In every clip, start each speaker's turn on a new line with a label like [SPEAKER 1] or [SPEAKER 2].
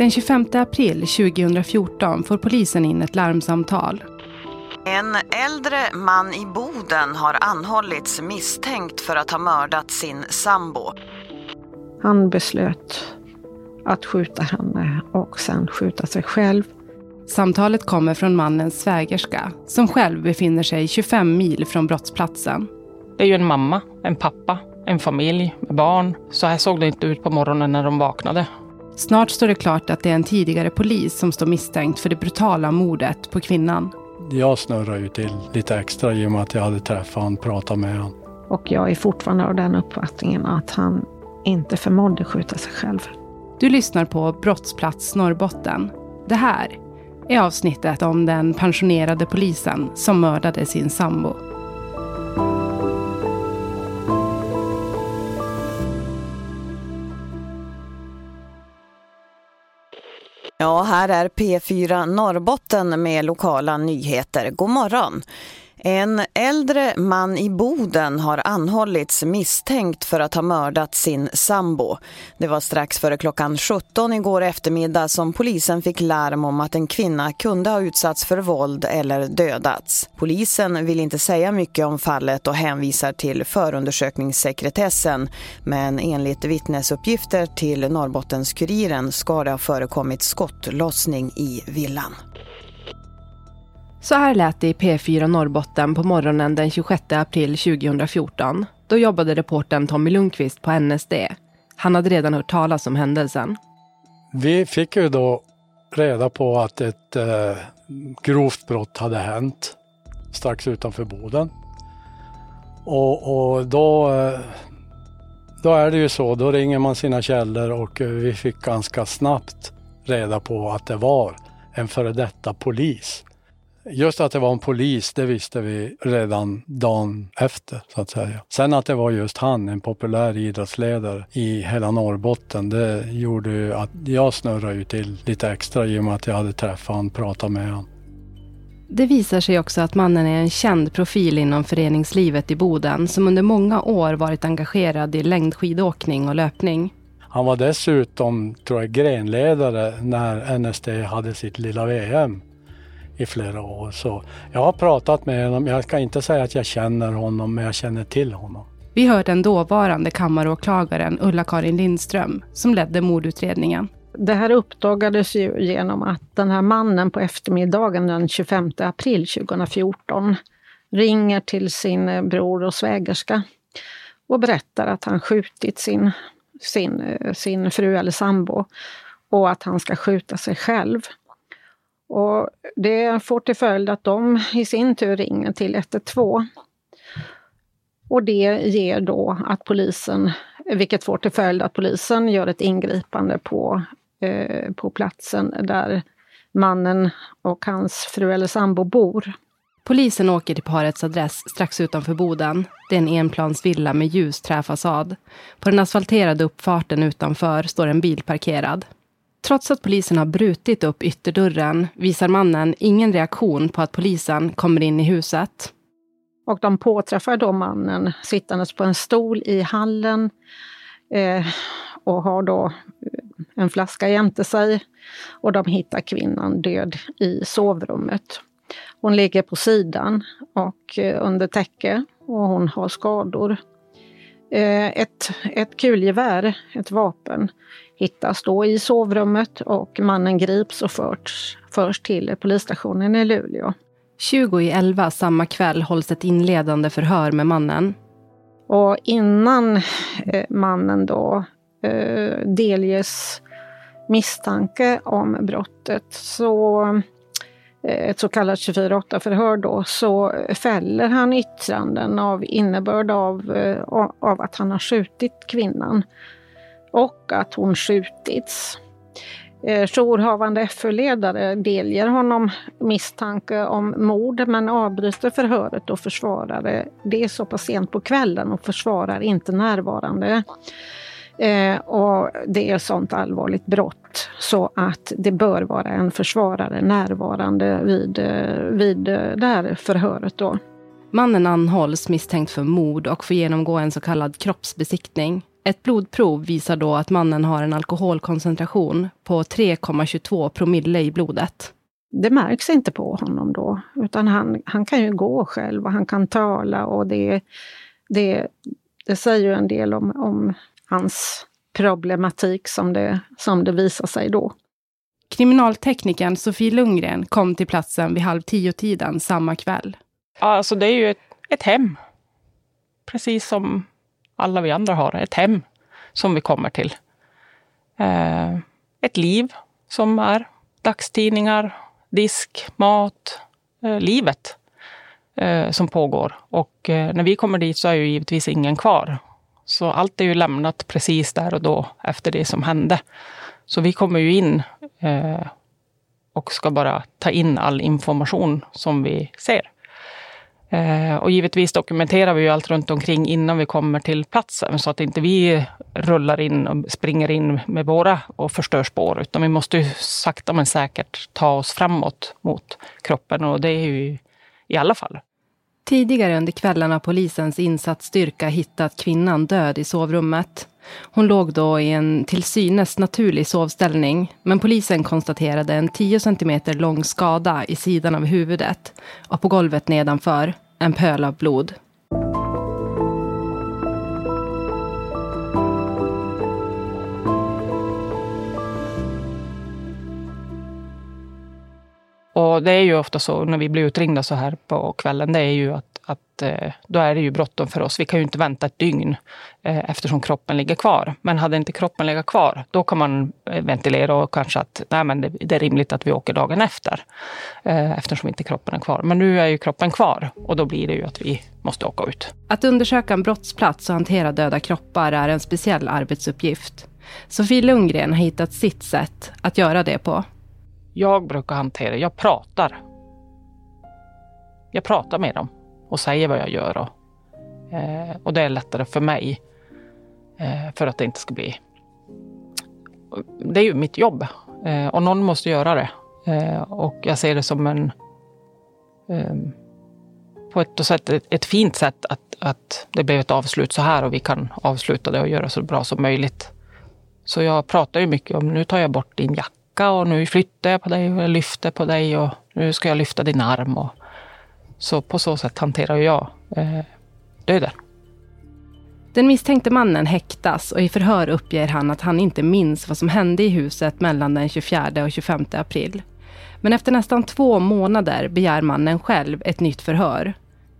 [SPEAKER 1] Den 25 april 2014 får polisen in ett larmsamtal.
[SPEAKER 2] En äldre man i Boden har anhållits misstänkt för att ha mördat sin sambo.
[SPEAKER 3] Han beslöt att skjuta henne och sen skjuta sig själv.
[SPEAKER 1] Samtalet kommer från mannens svägerska som själv befinner sig 25 mil från brottsplatsen.
[SPEAKER 4] Det är ju en mamma, en pappa, en familj med barn. Så här såg det inte ut på morgonen när de vaknade.
[SPEAKER 1] Snart står det klart att det är en tidigare polis som står misstänkt för det brutala mordet på kvinnan.
[SPEAKER 5] Jag snurrar ju till lite extra i och med att jag hade träffat honom, pratat med honom.
[SPEAKER 3] Och jag är fortfarande av den uppfattningen att han inte förmådde skjuta sig själv.
[SPEAKER 1] Du lyssnar på Brottsplats Norrbotten. Det här är avsnittet om den pensionerade polisen som mördade sin sambo.
[SPEAKER 2] Ja, här är P4 Norrbotten med lokala nyheter. God morgon. En äldre man i Boden har anhållits misstänkt för att ha mördat sin sambo. Det var strax före klockan 17 igår eftermiddag som polisen fick larm om att en kvinna kunde ha utsatts för våld eller dödats. Polisen vill inte säga mycket om fallet och hänvisar till förundersökningssekretessen. Men enligt vittnesuppgifter till Norrbottens-Kuriren ska det ha förekommit skottlossning i villan.
[SPEAKER 1] Så här lät det i P4 Norrbotten på morgonen den 26 april 2014. Då jobbade reportern Tommy Lundqvist på NSD. Han hade redan hört talas om händelsen.
[SPEAKER 5] Vi fick ju då reda på att ett eh, grovt brott hade hänt strax utanför Boden. Och, och då, eh, då är det ju så, då ringer man sina källor och eh, vi fick ganska snabbt reda på att det var en före detta polis Just att det var en polis, det visste vi redan dagen efter så att säga. Sen att det var just han, en populär idrottsledare i hela Norrbotten, det gjorde ju att jag snurrade ju till lite extra i och med att jag hade träffat honom, pratat med honom.
[SPEAKER 1] Det visar sig också att mannen är en känd profil inom föreningslivet i Boden som under många år varit engagerad i längdskidåkning och löpning.
[SPEAKER 5] Han var dessutom, tror jag, grenledare när NSD hade sitt lilla VM i flera år. Så jag har pratat med honom. Jag ska inte säga att jag känner honom, men jag känner till honom.
[SPEAKER 1] Vi hör den dåvarande kammaråklagaren Ulla-Karin Lindström som ledde mordutredningen.
[SPEAKER 3] Det här uppdagades ju genom att den här mannen på eftermiddagen den 25 april 2014 ringer till sin bror och svägerska och berättar att han skjutit sin, sin, sin fru eller sambo och att han ska skjuta sig själv. Och det får till följd att de i sin tur ringer till 112. Och det ger då att polisen, vilket får till följd att polisen gör ett ingripande på, eh, på platsen där mannen och hans fru eller sambo bor.
[SPEAKER 1] Polisen åker till parets adress strax utanför Boden. Det är en enplansvilla med ljus träfasad. På den asfalterade uppfarten utanför står en bil parkerad. Trots att polisen har brutit upp ytterdörren visar mannen ingen reaktion på att polisen kommer in i huset.
[SPEAKER 3] Och de påträffar då mannen sittandes på en stol i hallen eh, och har då eh, en flaska jämte sig. Och de hittar kvinnan död i sovrummet. Hon ligger på sidan och eh, under täcke och hon har skador. Eh, ett, ett kulgevär, ett vapen, hittas då i sovrummet och mannen grips och förs, förs till polisstationen i Luleå.
[SPEAKER 1] 20 i 11 samma kväll hålls ett inledande förhör med mannen.
[SPEAKER 3] Och innan eh, mannen då eh, delges misstanke om brottet så Eh, ett så kallat 24-8-förhör då, så fäller han yttranden av innebörd av, eh, av att han har skjutit kvinnan och att hon skjutits. Eh, jourhavande FU-ledare delger honom misstanke om mord men avbryter förhöret och försvarare. Det är så pass sent på kvällen och försvarar inte närvarande. Eh, och det är sånt allvarligt brott så att det bör vara en försvarare närvarande vid, eh, vid det här förhöret. Då.
[SPEAKER 1] Mannen anhålls misstänkt för mord och får genomgå en så kallad kroppsbesiktning. Ett blodprov visar då att mannen har en alkoholkoncentration på 3,22 promille i blodet.
[SPEAKER 3] Det märks inte på honom då, utan han, han kan ju gå själv och han kan tala och det, det, det säger ju en del om, om hans problematik som det, som det visar sig då.
[SPEAKER 1] Kriminalteknikern Sofie Lundgren kom till platsen vid halv tio-tiden samma kväll.
[SPEAKER 4] Alltså det är ju ett, ett hem. Precis som alla vi andra har. Ett hem som vi kommer till. Eh, ett liv som är dagstidningar, disk, mat, eh, livet eh, som pågår. Och när vi kommer dit så är ju givetvis ingen kvar. Så allt är ju lämnat precis där och då efter det som hände. Så vi kommer ju in eh, och ska bara ta in all information som vi ser. Eh, och givetvis dokumenterar vi ju allt runt omkring innan vi kommer till platsen så att inte vi rullar in och springer in med våra och förstör spår. Utan vi måste ju sakta men säkert ta oss framåt mot kroppen och det är ju i alla fall.
[SPEAKER 1] Tidigare under kvällen har polisens insatsstyrka hittat kvinnan död i sovrummet. Hon låg då i en till synes naturlig sovställning, men polisen konstaterade en 10 cm lång skada i sidan av huvudet och på golvet nedanför en pöl av blod.
[SPEAKER 4] Och det är ju ofta så när vi blir utringda så här på kvällen, det är ju att att eh, då är det ju bråttom för oss. Vi kan ju inte vänta ett dygn eh, eftersom kroppen ligger kvar. Men hade inte kroppen legat kvar, då kan man eh, ventilera och kanske att nej, men det, det är rimligt att vi åker dagen efter. Eh, eftersom inte kroppen är kvar. Men nu är ju kroppen kvar och då blir det ju att vi måste åka ut.
[SPEAKER 1] Att undersöka en brottsplats och hantera döda kroppar är en speciell arbetsuppgift. Sofie Lundgren har hittat sitt sätt att göra det på.
[SPEAKER 4] Jag brukar hantera, jag pratar. Jag pratar med dem och säger vad jag gör. Och, eh, och det är lättare för mig eh, för att det inte ska bli... Det är ju mitt jobb eh, och någon måste göra det. Eh, och jag ser det som en... Eh, på ett, sätt, ett, ett fint sätt att, att det blev ett avslut så här och vi kan avsluta det och göra så bra som möjligt. Så jag pratar ju mycket om nu tar jag bort din jacka och nu flyttar jag på dig och jag lyfter på dig och nu ska jag lyfta din arm. Och, så på så sätt hanterar jag eh, döden.
[SPEAKER 1] Den misstänkte mannen häktas och i förhör uppger han att han inte minns vad som hände i huset mellan den 24 och 25 april. Men efter nästan två månader begär mannen själv ett nytt förhör.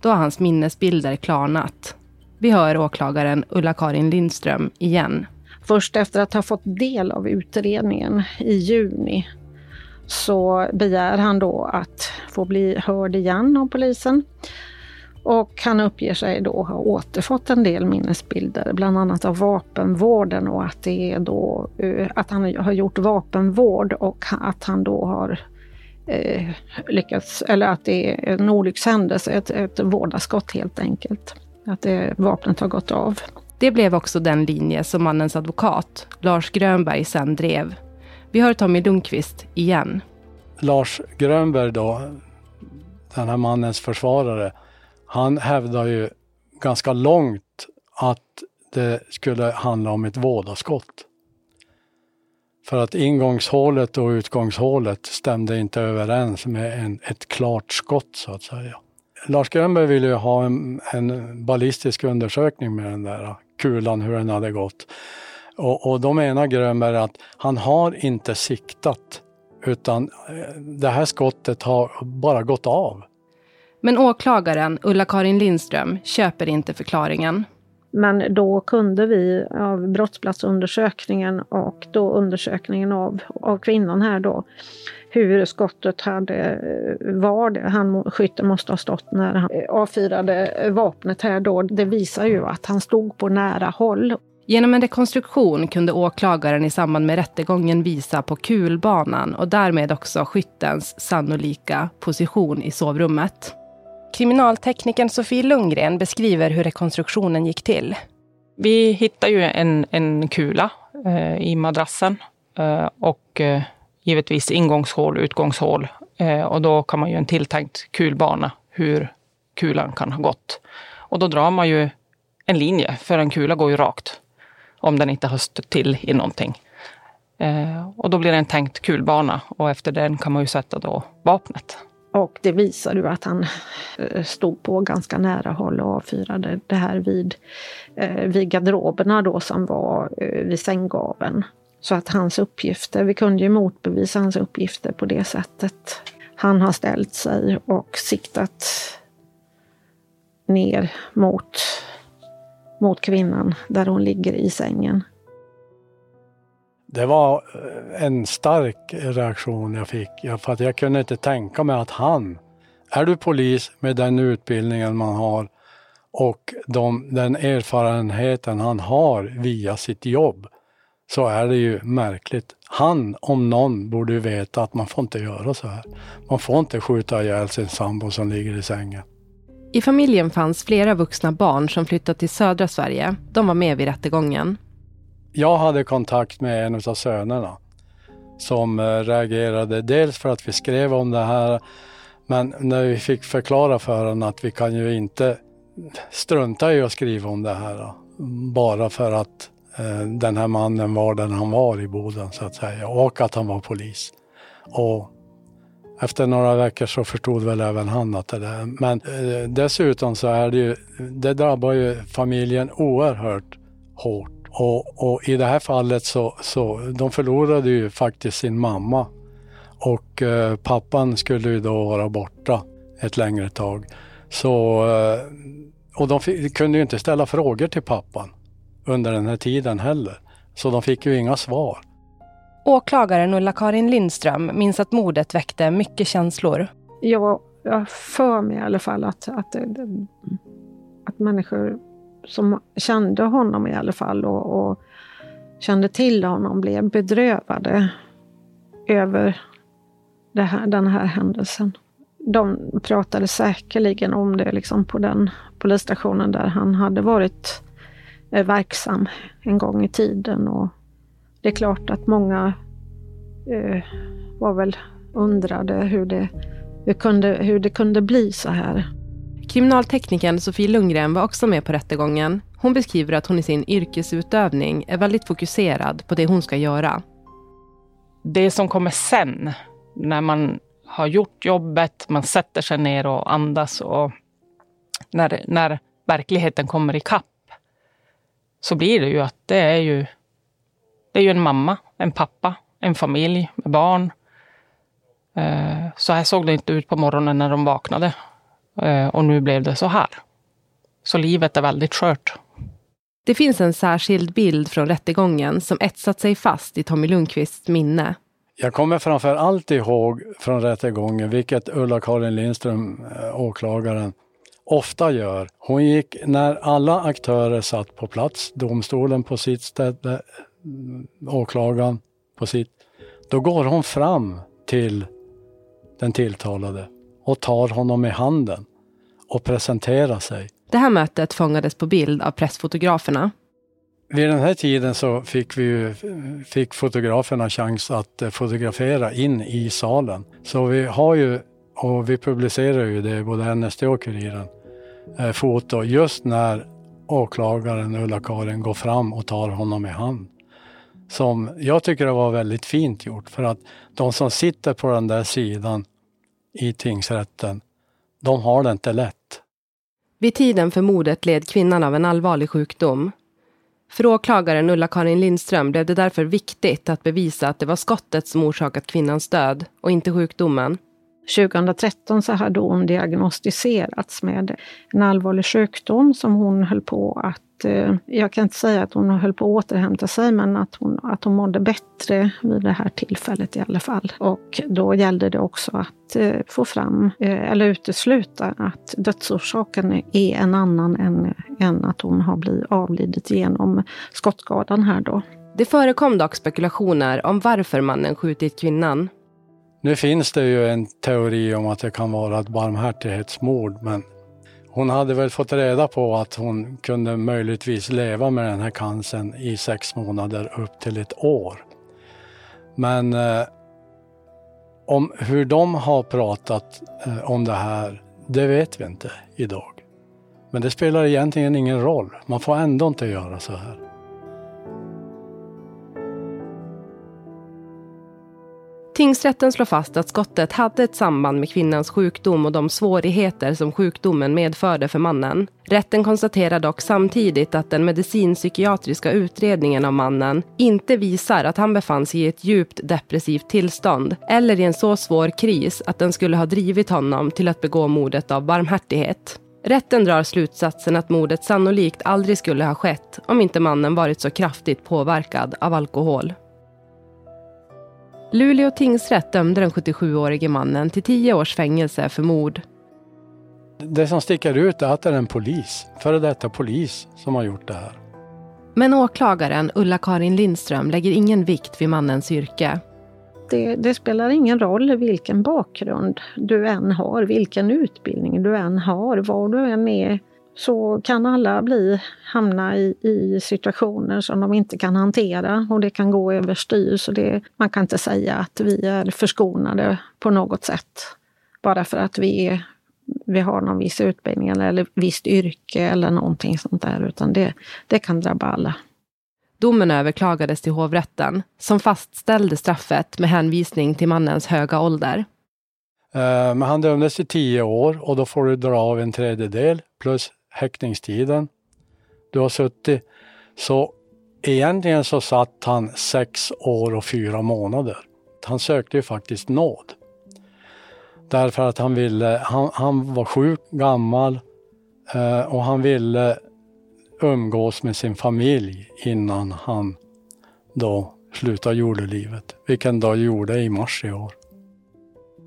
[SPEAKER 1] Då har hans minnesbilder klarnat. Vi hör åklagaren Ulla-Karin Lindström igen.
[SPEAKER 3] Först efter att ha fått del av utredningen i juni så begär han då att få bli hörd igen av polisen. Och han uppger sig då ha återfått en del minnesbilder, bland annat av vapenvården och att, det är då, eh, att han har gjort vapenvård och att han då har eh, lyckats, eller att det är en olyckshändelse, ett, ett vårdaskott helt enkelt. Att det, vapnet har gått av.
[SPEAKER 1] Det blev också den linje som mannens advokat, Lars Grönberg, sen drev vi hör Tommy Lundqvist igen.
[SPEAKER 5] Lars Grönberg då, den här mannens försvarare, han hävdar ju ganska långt att det skulle handla om ett vådaskott. För att ingångshålet och utgångshålet stämde inte överens med en, ett klart skott så att säga. Lars Grönberg ville ju ha en, en ballistisk undersökning med den där kulan, hur den hade gått. Och, och då menar Grönberg att han har inte siktat utan eh, det här skottet har bara gått av.
[SPEAKER 1] Men åklagaren Ulla-Karin Lindström köper inte förklaringen.
[SPEAKER 3] Men då kunde vi av brottsplatsundersökningen och då undersökningen av, av kvinnan här då hur skottet hade, eh, var det, han, skytten måste ha stått när han eh, avfyrade vapnet här då. Det visar ju att han stod på nära håll.
[SPEAKER 1] Genom en rekonstruktion kunde åklagaren i samband med rättegången visa på kulbanan och därmed också skyttens sannolika position i sovrummet. Kriminalteknikern Sofie Lundgren beskriver hur rekonstruktionen gick till.
[SPEAKER 4] Vi hittade ju en, en kula eh, i madrassen eh, och eh, givetvis ingångshål, utgångshål. Eh, och då kan man ju en tilltänkt kulbana hur kulan kan ha gått. Och då drar man ju en linje, för en kula går ju rakt. om den inte har stött till i någonting. Eh, och då blir det en tänkt kulbana och efter den kan man ju sätta då vapnet.
[SPEAKER 3] Och det visar ju att han eh, stod på ganska nära håll och avfyrade det här vid, eh, vid garderoberna då som var eh, vid sänggaveln. Så att hans uppgifter, vi kunde ju motbevisa hans uppgifter på det sättet. Han har ställt sig och siktat ner mot, mot kvinnan där hon ligger i sängen.
[SPEAKER 5] Det var eh, en stark reaktion jag fick. För att jag kunde inte tänka mig att han, är du polis med den utbildningen man har och de, den erfarenheten han har via sitt jobb, så är det ju märkligt. Han, om någon, borde ju veta att man får inte göra så här. Man får inte skjuta ihjäl sin sambo som ligger i sängen.
[SPEAKER 1] I familjen fanns flera vuxna barn som flyttat till södra Sverige. De var med vid rättegången.
[SPEAKER 5] Jag hade kontakt med en av sönerna som eh, reagerade dels för att vi skrev om det här men när vi fick förklara för honom att vi kan ju inte strunta i att skriva om det här bara för att eh, den här mannen var den han var i Boden så att säga och att han var polis. Och efter några veckor så förstod väl även han att det där. Men eh, dessutom så är det ju, det drabbar ju familjen oerhört hårt. Och, och, i det här fallet så, så de förlorade ju faktiskt sin mamma. Och eh, pappan skulle ju då vara borta ett längre tag. Så, eh, och de fick, kunde ju inte ställa frågor till pappan under den här tiden heller. Så de fick ju inga svar.
[SPEAKER 1] Åklagaren Ulla-Karin Lindström minns att mordet väckte mycket känslor.
[SPEAKER 3] Jag, jag för mig i alla fall att, att, att människor som kände honom i alla fall och, och kände till honom blev bedrövade över här, den här händelsen. De pratade säkerligen om det liksom på den polisstationen där han hade varit eh, verksam en gång i tiden. Och det är klart att många eh, var väl undrade hur det, hur, kunde, hur det kunde bli så här.
[SPEAKER 1] Kriminalteknikern Sofie Lundgren var också med på rättegången. Hon beskriver att hon i sin yrkesutövning är väldigt fokuserad på det hon ska göra.
[SPEAKER 4] Det som kommer sen, när man har gjort jobbet, man sätter sig ner och andas och när, när verkligheten kommer ikapp så blir det ju att det är ju, det är ju en mamma, en pappa, en familj med barn. Eh, så här såg det inte ut på morgonen när de vaknade. Eh, och nu blev det så här. Så livet är väldigt skört.
[SPEAKER 1] Det finns en särskild bild från rättegången som etsat sig fast i Tommy Lundqvists minne.
[SPEAKER 5] Jag kommer framför allt ihåg från rättegången, vilket Ulla-Karin Lindström, eh, åklagaren, ofta gör. Hon gick, när alla aktörer satt på plats, domstolen på sitt ställe, mm, åklagaren på sitt, då går hon fram till den tilltalade och tar honom i handen och presenterar sig.
[SPEAKER 1] Det här mötet fångades på bild av pressfotograferna.
[SPEAKER 5] Vid den här tiden så fick, vi, fick fotograferna chans att eh, fotografera in i salen. Så vi har ju, och vi publicerar ju det, både NSD och Kuriren, eh, foto just när åklagaren Ulla-Karin går fram och tar honom i hand. Som jag tycker det var väldigt fint gjort för att de som sitter på den där sidan i tingsrätten, de har det inte lätt.
[SPEAKER 1] Vid tiden för mordet led kvinnan av en allvarlig sjukdom. För åklagaren Ulla-Karin Lindström blev det därför viktigt att bevisa att det var skottet som orsakat kvinnans död och inte sjukdomen.
[SPEAKER 3] 2013 så hade hon diagnostiserats med en allvarlig sjukdom som hon höll på att Eh, jag kan inte säga att hon höll på att återhämta sig, men att hon, att hon mådde bättre vid det här tillfället i alla fall. Och då gällde det också att eh, få fram, eh, eller utesluta, att dödsorsaken är en annan än, än att hon har blivit avlidit genom skottskadan här då.
[SPEAKER 1] Det förekom dock spekulationer om varför mannen skjutit kvinnan.
[SPEAKER 5] Nu finns det ju en teori om att det kan vara ett barmhärtighetsmord, men hon hade väl fått reda på att hon kunde möjligtvis leva med den här cancern i sex månader upp till ett år. Men eh, om hur de har pratat eh, om det här, det vet vi inte idag. Men det spelar egentligen ingen roll. Man får ändå inte göra så här.
[SPEAKER 1] Tingsrätten slår fast att skottet hade ett samband med kvinnans sjukdom och de svårigheter som sjukdomen medförde för mannen. Rätten konstaterar dock samtidigt att den medicinpsykiatriska utredningen av mannen inte visar att han befann sig i ett djupt depressivt tillstånd eller i en så svår kris att den skulle ha drivit honom till att begå mordet av barmhärtighet. Rätten drar slutsatsen att mordet sannolikt aldrig skulle ha skett om inte mannen varit så kraftigt påverkad av alkohol. Luleå tingsrätt dömde den 77-årige mannen till 10 års fängelse för mord.
[SPEAKER 5] Det som sticker ut är att det är en polis, före detta polis, som har gjort det här.
[SPEAKER 1] Men åklagaren Ulla-Karin Lindström lägger ingen vikt vid mannens yrke.
[SPEAKER 3] Det, det, spelar ingen roll vilken bakgrund du än har, vilken utbildning du än har, var du än är så kan alla bli, hamna i, i situationer som de inte kan hantera och det kan gå överstyr. Så det, man kan inte säga att vi är förskonade på något sätt bara för att vi, är, vi har någon viss utbildning eller visst yrke eller någonting sånt där, utan det, det kan drabba alla.
[SPEAKER 1] Domen överklagades till hovrätten som fastställde straffet med hänvisning till mannens höga ålder.
[SPEAKER 5] Eh, men han dömdes till tio år och då får du dra av en tredjedel plus häktningstiden du har suttit. Så egentligen så satt han sex år och fyra månader. Han sökte ju faktiskt nåd. Därför att han ville, han, han var sjuk, gammal eh, och han ville umgås med sin familj innan han då slutade jordelivet. Vilken dag gjorde i mars i år.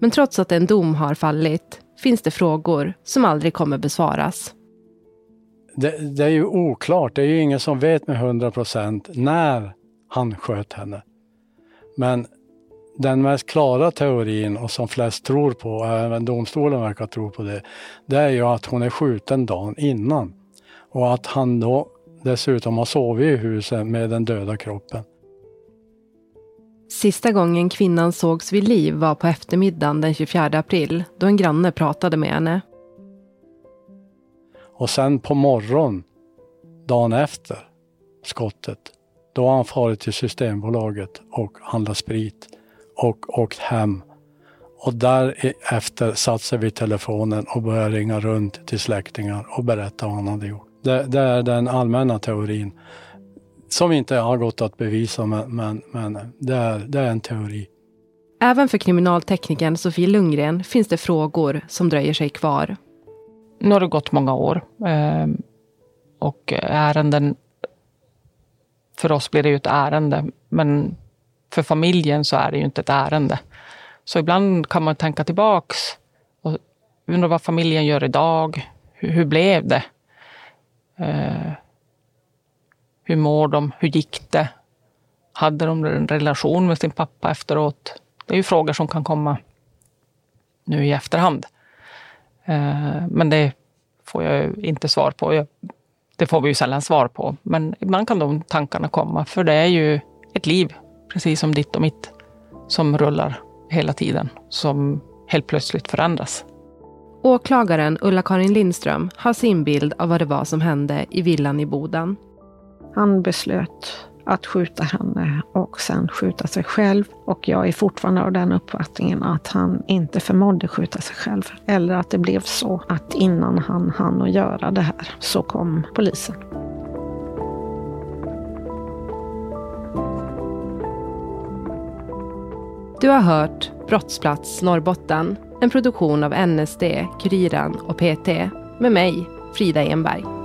[SPEAKER 1] Men trots att en dom har fallit finns det frågor som aldrig kommer besvaras
[SPEAKER 5] det, det, är ju oklart. Det är ju ingen som vet med 100 procent när han sköt henne. Men den mest klara teorin och som flest tror på, även domstolen verkar tro på det, det är ju att hon är skjuten dagen innan. Och att han då dessutom har sovit i huset med den döda kroppen.
[SPEAKER 1] Sista gången kvinnan sågs vid liv var på eftermiddagen den 24 april då en granne pratade med henne.
[SPEAKER 5] Och sen på morgon, dagen efter skottet, då har han farit till Systembolaget och handlat sprit och åkt hem. Och därefter satt sig vid telefonen och började ringa runt till släktingar och berätta vad han hade gjort. Det, det är den allmänna teorin som inte har gått att bevisa, men, men, men det, är, det är en teori.
[SPEAKER 1] Även för kriminalteknikern Sofie Lundgren finns det frågor som dröjer sig kvar
[SPEAKER 4] nu har det gått många år eh, och ärenden... För oss blir det ju ett ärende, men för familjen så är det ju inte ett ärende. Så ibland kan man tänka tillbaks och undra vad familjen gör idag. Hur, hur blev det? Eh, hur mår de? Hur gick det? Hade de en relation med sin pappa efteråt? Det är ju frågor som kan komma nu i efterhand. Eh, men det får jag inte svar på. Det får vi ju sällan svar på. Men ibland kan de tankarna komma, för det är ju ett liv, precis som ditt och mitt, som rullar hela tiden, som helt plötsligt förändras.
[SPEAKER 1] Åklagaren Ulla-Karin Lindström har sin bild av vad det var som hände i villan i Boden.
[SPEAKER 3] Han beslöt att skjuta henne och sen skjuta sig själv. Och jag är fortfarande av den uppfattningen att han inte förmådde skjuta sig själv. Eller att det blev så att innan han hann att göra det här så kom polisen.
[SPEAKER 1] Du har hört Brottsplats Norrbotten, en produktion av NSD, Kuriren och PT med mig, Frida Enberg.